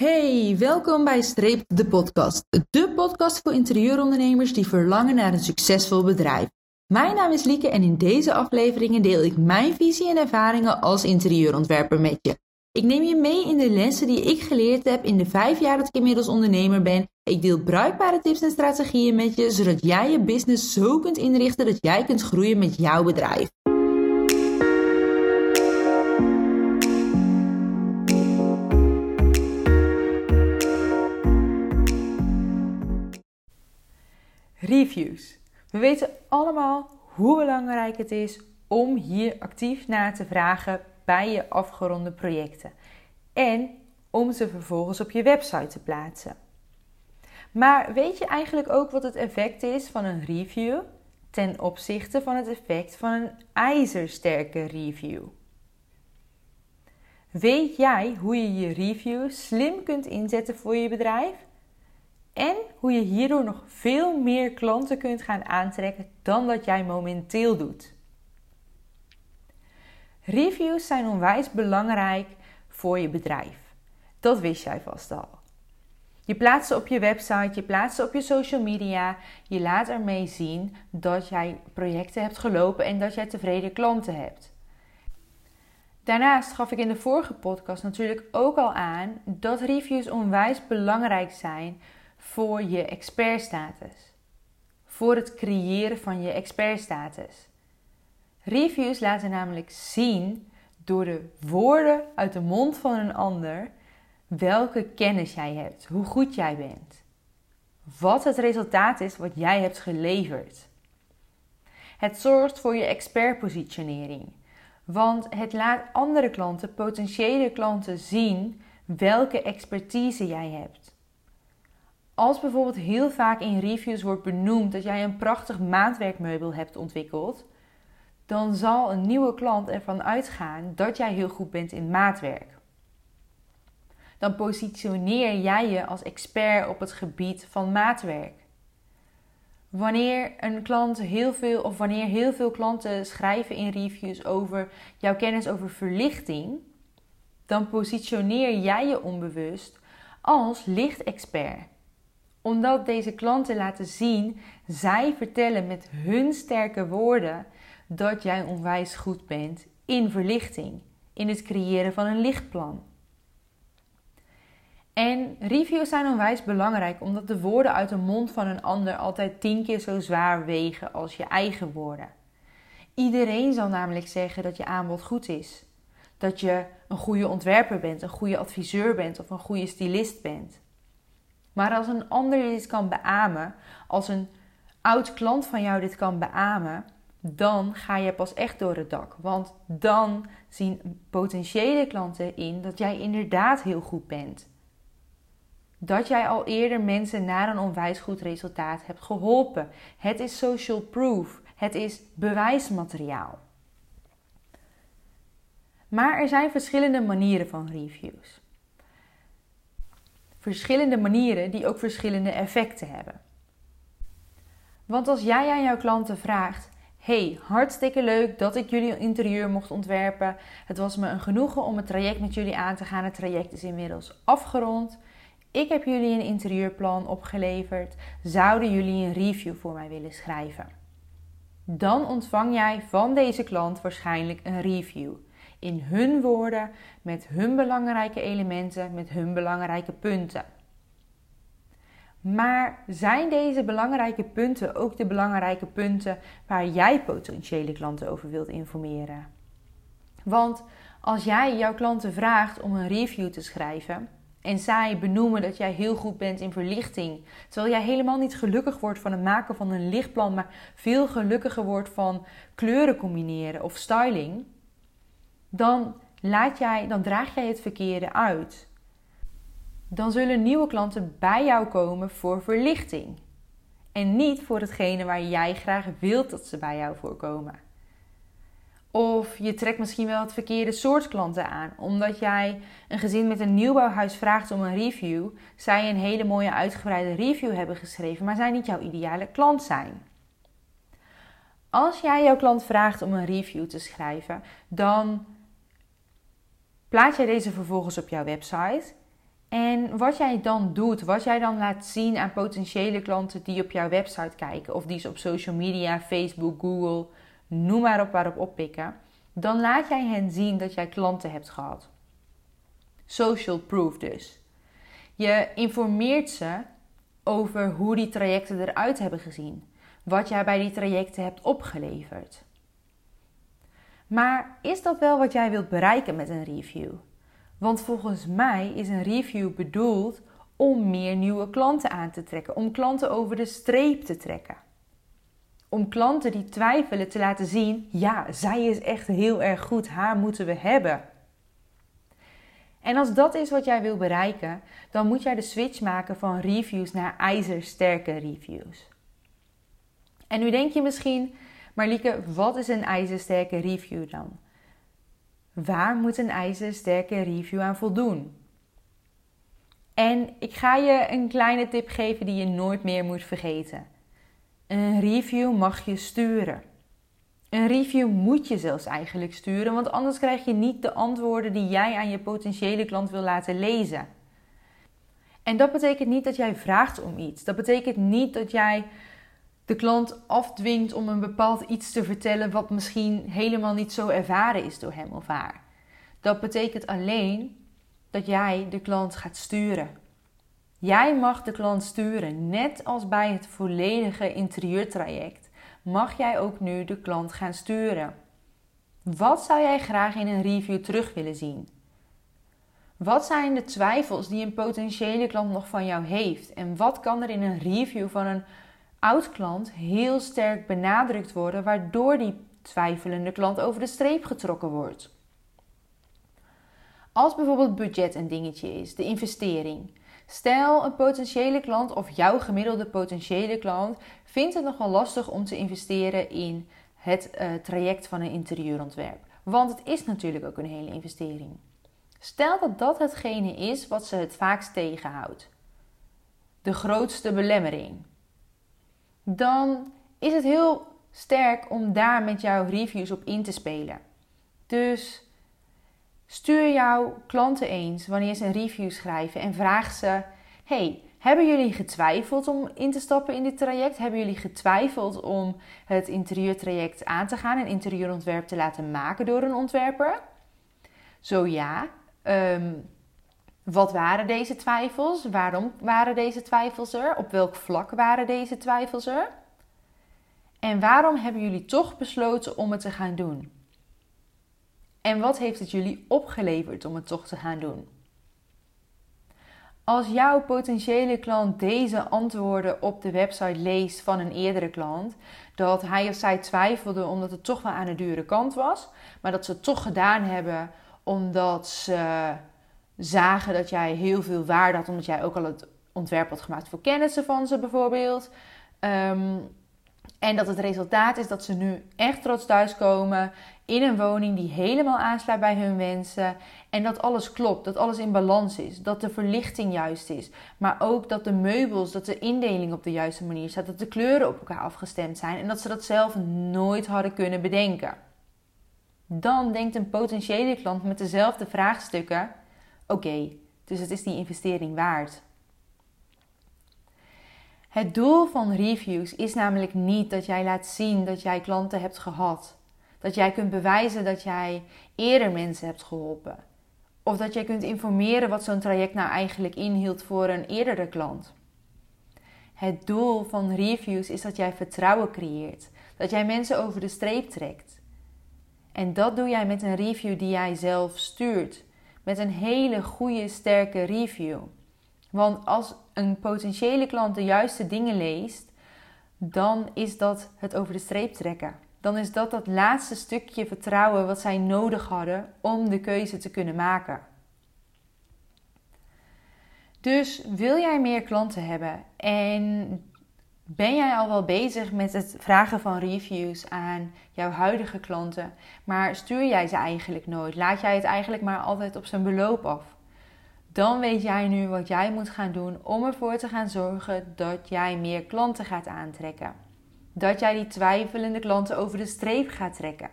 Hey, welkom bij Streep de podcast. De podcast voor interieurondernemers die verlangen naar een succesvol bedrijf. Mijn naam is Lieke en in deze afleveringen deel ik mijn visie en ervaringen als interieurontwerper met je. Ik neem je mee in de lessen die ik geleerd heb in de vijf jaar dat ik inmiddels ondernemer ben. Ik deel bruikbare tips en strategieën met je, zodat jij je business zo kunt inrichten dat jij kunt groeien met jouw bedrijf. Reviews. We weten allemaal hoe belangrijk het is om hier actief naar te vragen bij je afgeronde projecten en om ze vervolgens op je website te plaatsen. Maar weet je eigenlijk ook wat het effect is van een review ten opzichte van het effect van een ijzersterke review? Weet jij hoe je je review slim kunt inzetten voor je bedrijf? En hoe je hierdoor nog veel meer klanten kunt gaan aantrekken dan dat jij momenteel doet. Reviews zijn onwijs belangrijk voor je bedrijf. Dat wist jij vast al. Je plaatst ze op je website, je plaatst ze op je social media. Je laat ermee zien dat jij projecten hebt gelopen en dat jij tevreden klanten hebt. Daarnaast gaf ik in de vorige podcast natuurlijk ook al aan dat reviews onwijs belangrijk zijn voor je expertstatus. Voor het creëren van je expertstatus. Reviews laten namelijk zien door de woorden uit de mond van een ander welke kennis jij hebt, hoe goed jij bent. Wat het resultaat is wat jij hebt geleverd. Het zorgt voor je expertpositionering. Want het laat andere klanten, potentiële klanten zien welke expertise jij hebt. Als bijvoorbeeld heel vaak in reviews wordt benoemd dat jij een prachtig maatwerkmeubel hebt ontwikkeld, dan zal een nieuwe klant ervan uitgaan dat jij heel goed bent in maatwerk. Dan positioneer jij je als expert op het gebied van maatwerk. Wanneer een klant heel veel of wanneer heel veel klanten schrijven in reviews over jouw kennis over verlichting, dan positioneer jij je onbewust als lichtexpert omdat deze klanten laten zien, zij vertellen met hun sterke woorden dat jij onwijs goed bent in verlichting, in het creëren van een lichtplan. En reviews zijn onwijs belangrijk omdat de woorden uit de mond van een ander altijd tien keer zo zwaar wegen als je eigen woorden. Iedereen zal namelijk zeggen dat je aanbod goed is. Dat je een goede ontwerper bent, een goede adviseur bent of een goede stylist bent. Maar als een ander dit kan beamen, als een oud klant van jou dit kan beamen, dan ga je pas echt door het dak. Want dan zien potentiële klanten in dat jij inderdaad heel goed bent. Dat jij al eerder mensen naar een onwijs goed resultaat hebt geholpen. Het is social proof. Het is bewijsmateriaal. Maar er zijn verschillende manieren van reviews verschillende manieren die ook verschillende effecten hebben. Want als jij aan jouw klanten vraagt: Hey, hartstikke leuk dat ik jullie interieur mocht ontwerpen. Het was me een genoegen om het traject met jullie aan te gaan. Het traject is inmiddels afgerond. Ik heb jullie een interieurplan opgeleverd. Zouden jullie een review voor mij willen schrijven? Dan ontvang jij van deze klant waarschijnlijk een review in hun woorden, met hun belangrijke elementen, met hun belangrijke punten. Maar zijn deze belangrijke punten ook de belangrijke punten waar jij potentiële klanten over wilt informeren? Want als jij jouw klanten vraagt om een review te schrijven en zij benoemen dat jij heel goed bent in verlichting, terwijl jij helemaal niet gelukkig wordt van het maken van een lichtplan, maar veel gelukkiger wordt van kleuren combineren of styling, dan, laat jij, dan draag jij het verkeerde uit. Dan zullen nieuwe klanten bij jou komen voor verlichting. En niet voor hetgene waar jij graag wilt dat ze bij jou voorkomen. Of je trekt misschien wel het verkeerde soort klanten aan. Omdat jij een gezin met een nieuwbouwhuis vraagt om een review. Zij een hele mooie uitgebreide review hebben geschreven, maar zij niet jouw ideale klant zijn. Als jij jouw klant vraagt om een review te schrijven, dan Plaats jij deze vervolgens op jouw website En wat jij dan doet, wat jij dan laat zien aan potentiële klanten die op jouw website kijken of die ze op social media, Facebook, Google, noem maar op waarop oppikken, dan laat jij hen zien dat jij klanten hebt gehad. Social proof dus. Je informeert ze over hoe die trajecten eruit hebben gezien, wat jij bij die trajecten hebt opgeleverd. Maar is dat wel wat jij wilt bereiken met een review? Want volgens mij is een review bedoeld om meer nieuwe klanten aan te trekken, om klanten over de streep te trekken. Om klanten die twijfelen te laten zien: ja, zij is echt heel erg goed, haar moeten we hebben. En als dat is wat jij wil bereiken, dan moet jij de switch maken van reviews naar ijzersterke reviews. En nu denk je misschien, maar Lieke, wat is een ijzersterke review dan? Waar moet een ijzersterke review aan voldoen? En ik ga je een kleine tip geven die je nooit meer moet vergeten. Een review mag je sturen. Een review moet je zelfs eigenlijk sturen, want anders krijg je niet de antwoorden die jij aan je potentiële klant wil laten lezen. En dat betekent niet dat jij vraagt om iets. Dat betekent niet dat jij de klant afdwingt om een bepaald iets te vertellen wat misschien helemaal niet zo ervaren is door hem of haar. Dat betekent alleen dat jij de klant gaat sturen. Jij mag de klant sturen, net als bij het volledige interieurtraject. Mag jij ook nu de klant gaan sturen? Wat zou jij graag in een review terug willen zien? Wat zijn de twijfels die een potentiële klant nog van jou heeft? En wat kan er in een review van een oud-klant heel sterk benadrukt worden, waardoor die twijfelende klant over de streep getrokken wordt. Als bijvoorbeeld budget een dingetje is, de investering. Stel een potentiële klant of jouw gemiddelde potentiële klant vindt het nogal lastig om te investeren in het uh, traject van een interieurontwerp. Want het is natuurlijk ook een hele investering. Stel dat dat hetgene is wat ze het vaakst tegenhoudt. De grootste belemmering dan is het heel sterk om daar met jouw reviews op in te spelen. Dus stuur jouw klanten eens wanneer ze een review schrijven en vraag ze: Hey, hebben jullie getwijfeld om in te stappen in dit traject? Hebben jullie getwijfeld om het interieurtraject aan te gaan en interieurontwerp te laten maken door een ontwerper? Zo ja. Ehm, wat waren deze twijfels? Waarom waren deze twijfels er? Op welk vlak waren deze twijfels er? En waarom hebben jullie toch besloten om het te gaan doen? En wat heeft het jullie opgeleverd om het toch te gaan doen? Als jouw potentiële klant deze antwoorden op de website leest van een eerdere klant, dat hij of zij twijfelde omdat het toch wel aan de dure kant was, maar dat ze het toch gedaan hebben omdat ze zagen dat jij heel veel waarde had, omdat jij ook al het ontwerp had gemaakt voor kennissen van ze bijvoorbeeld. Ehm, en dat het resultaat is dat ze nu echt trots thuiskomen in een woning die helemaal aansluit bij hun wensen. En dat alles klopt, dat alles in balans is, dat de verlichting juist is. Maar ook dat de meubels, dat de indeling op de juiste manier staat, dat de kleuren op elkaar afgestemd zijn en dat ze dat zelf nooit hadden kunnen bedenken. Dan denkt een potentiële klant met dezelfde vraagstukken: oké, dus het is die investering waard. Het doel van reviews is namelijk niet dat jij laat zien dat jij klanten hebt gehad. Dat jij kunt bewijzen dat jij eerder mensen hebt geholpen. Of dat jij kunt informeren wat zo'n traject nou eigenlijk inhield voor een eerdere klant. Het doel van reviews is dat jij vertrouwen creëert. Dat jij mensen over de streep trekt. En dat doe jij met een review die jij zelf stuurt met een hele goede, sterke review. Want als een potentiële klant de juiste dingen leest, dan is dat het over de streep trekken. Dan is dat dat laatste stukje vertrouwen wat zij nodig hadden om de keuze te kunnen maken. Dus wil jij meer klanten hebben en ben jij al wel bezig met het vragen van reviews aan jouw huidige klanten, maar stuur jij ze eigenlijk nooit? Laat jij het eigenlijk maar altijd op zijn beloop af? Dan weet jij nu wat jij moet gaan doen om ervoor te gaan zorgen dat jij meer klanten gaat aantrekken. Dat jij die twijfelende klanten over de streep gaat trekken.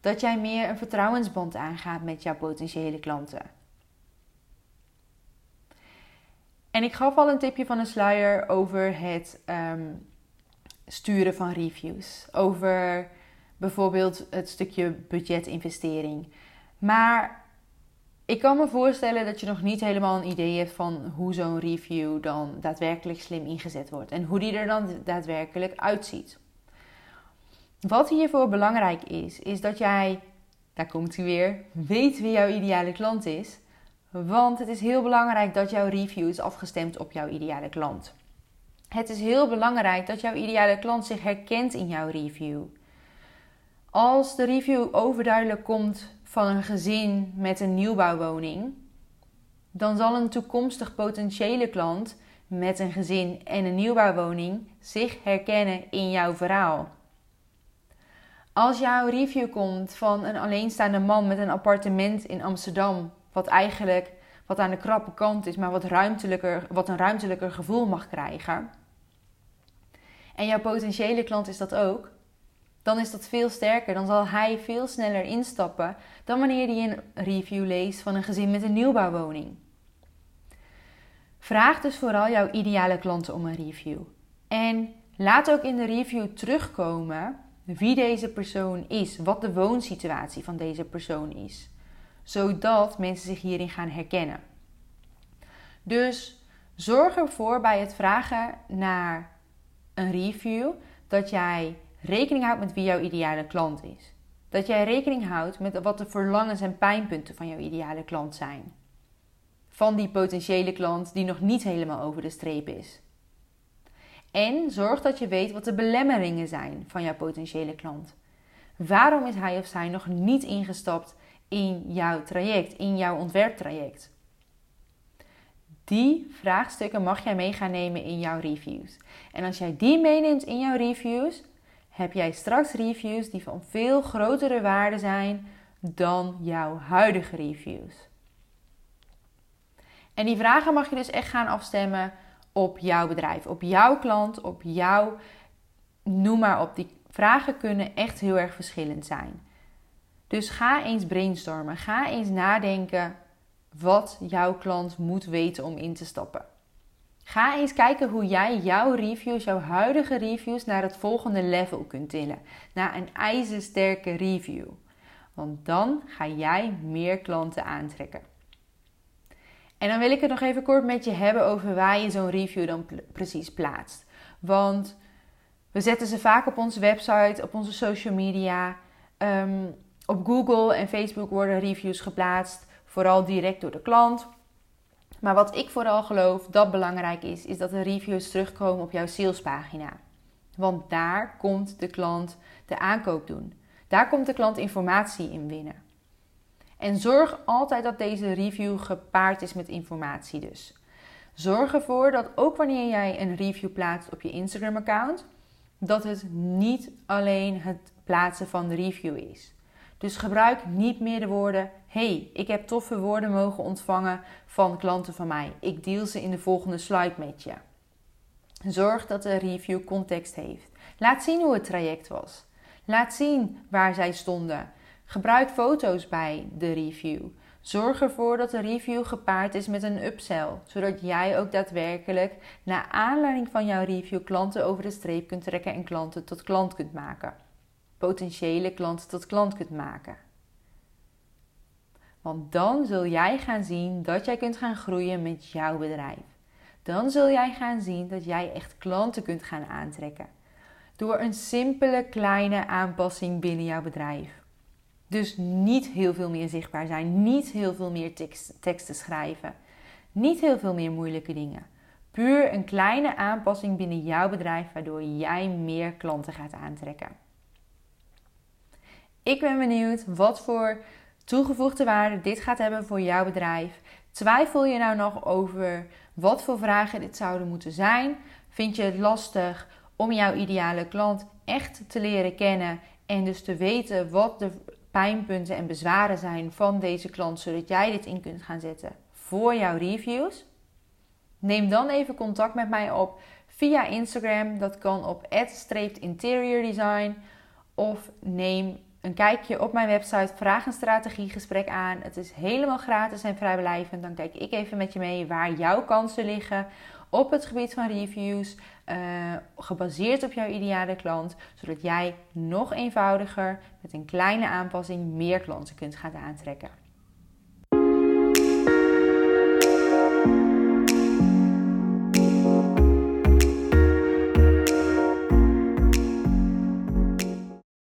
Dat jij meer een vertrouwensband aangaat met jouw potentiële klanten. En ik gaf al een tipje van een sluier over het ehm, sturen van reviews. Over bijvoorbeeld het stukje budgetinvestering. Maar ik kan me voorstellen dat je nog niet helemaal een idee hebt van hoe zo'n review dan daadwerkelijk slim ingezet wordt. En hoe die er dan daadwerkelijk uitziet. Wat hiervoor belangrijk is, is dat jij, daar komt hij weer, weet wie jouw ideale klant is. Want het is heel belangrijk dat jouw review is afgestemd op jouw ideale klant. Het is heel belangrijk dat jouw ideale klant zich herkent in jouw review. Als de review overduidelijk komt van een gezin met een nieuwbouwwoning, dan zal een toekomstig potentiële klant met een gezin en een nieuwbouwwoning zich herkennen in jouw verhaal. Als jouw review komt van een alleenstaande man met een appartement in Amsterdam, wat eigenlijk wat aan de krappe kant is, maar wat, ruimtelijker, wat een ruimtelijker gevoel mag krijgen, en jouw potentiële klant is dat ook, dan is dat veel sterker. Dan zal hij veel sneller instappen dan wanneer hij een review leest van een gezin met een nieuwbouwwoning. Vraag dus vooral jouw ideale klanten om een review. En laat ook in de review terugkomen wie deze persoon is, wat de woonsituatie van deze persoon is, zodat mensen zich hierin gaan herkennen. Dus zorg ervoor bij het vragen naar een review dat jij rekening houdt met wie jouw ideale klant is. Dat jij rekening houdt met wat de verlangens en pijnpunten van jouw ideale klant zijn. Van die potentiële klant die nog niet helemaal over de streep is. En zorg dat je weet wat de belemmeringen zijn van jouw potentiële klant. Waarom is hij of zij nog niet ingestapt in jouw traject, in jouw ontwerptraject? Die vraagstukken mag jij mee gaan nemen in jouw reviews. En als jij die meeneemt in jouw reviews, heb jij straks reviews die van veel grotere waarde zijn dan jouw huidige reviews. En die vragen mag je dus echt gaan afstemmen op jouw bedrijf, op jouw klant, op jouw. Noem maar op. Die vragen kunnen echt heel erg verschillend zijn. Dus ga eens brainstormen. Ga eens nadenken wat jouw klant moet weten om in te stappen. Ga eens kijken hoe jij jouw reviews, jouw huidige reviews, naar het volgende level kunt tillen. Naar een ijzersterke review. Want dan ga jij meer klanten aantrekken. En dan wil ik het nog even kort met je hebben over waar je zo'n review dan precies plaatst. Want we zetten ze vaak op onze website, op onze social media. Ehm, op Google en Facebook worden reviews geplaatst, vooral direct door de klant. Maar wat ik vooral geloof dat belangrijk is, is dat de reviews terugkomen op jouw salespagina. Want daar komt de klant de aankoop doen. Daar komt de klant informatie in winnen. En zorg altijd dat deze review gepaard is met informatie dus. Zorg ervoor dat ook wanneer jij een review plaatst op je Instagram account, dat het niet alleen het plaatsen van de review is. Dus gebruik niet meer de woorden: hey, ik heb toffe woorden mogen ontvangen van klanten van mij. Ik deel ze in de volgende slide met je. Zorg dat de review context heeft. Laat zien hoe het traject was. Laat zien waar zij stonden. Gebruik foto's bij de review. Zorg ervoor dat de review gepaard is met een upsell, zodat jij ook daadwerkelijk naar aanleiding van jouw review klanten over de streep kunt trekken en klanten tot klant kunt maken. Potentiële klanten tot klant kunt maken. Want dan zul jij gaan zien dat jij kunt gaan groeien met jouw bedrijf. Dan zul jij gaan zien dat jij echt klanten kunt gaan aantrekken. Door een simpele kleine aanpassing binnen jouw bedrijf. Dus niet heel veel meer zichtbaar zijn, niet heel veel meer tekst, teksten schrijven, niet heel veel meer moeilijke dingen. Puur een kleine aanpassing binnen jouw bedrijf waardoor jij meer klanten gaat aantrekken. Ik ben benieuwd wat voor toegevoegde waarde dit gaat hebben voor jouw bedrijf. Twijfel je nou nog over wat voor vragen dit zouden moeten zijn? Vind je het lastig om jouw ideale klant echt te leren kennen en dus te weten wat de pijnpunten en bezwaren zijn van deze klant, zodat jij dit in kunt gaan zetten voor jouw reviews? Neem dan even contact met mij op via Instagram. Dat kan op @interiordesign of neem een kijkje op mijn website. Vraag een strategiegesprek aan. Het is helemaal gratis en vrijblijvend. Dan kijk ik even met je mee waar jouw kansen liggen op het gebied van reviews, uh, gebaseerd op jouw ideale klant, zodat jij nog eenvoudiger met een kleine aanpassing meer klanten kunt gaan aantrekken.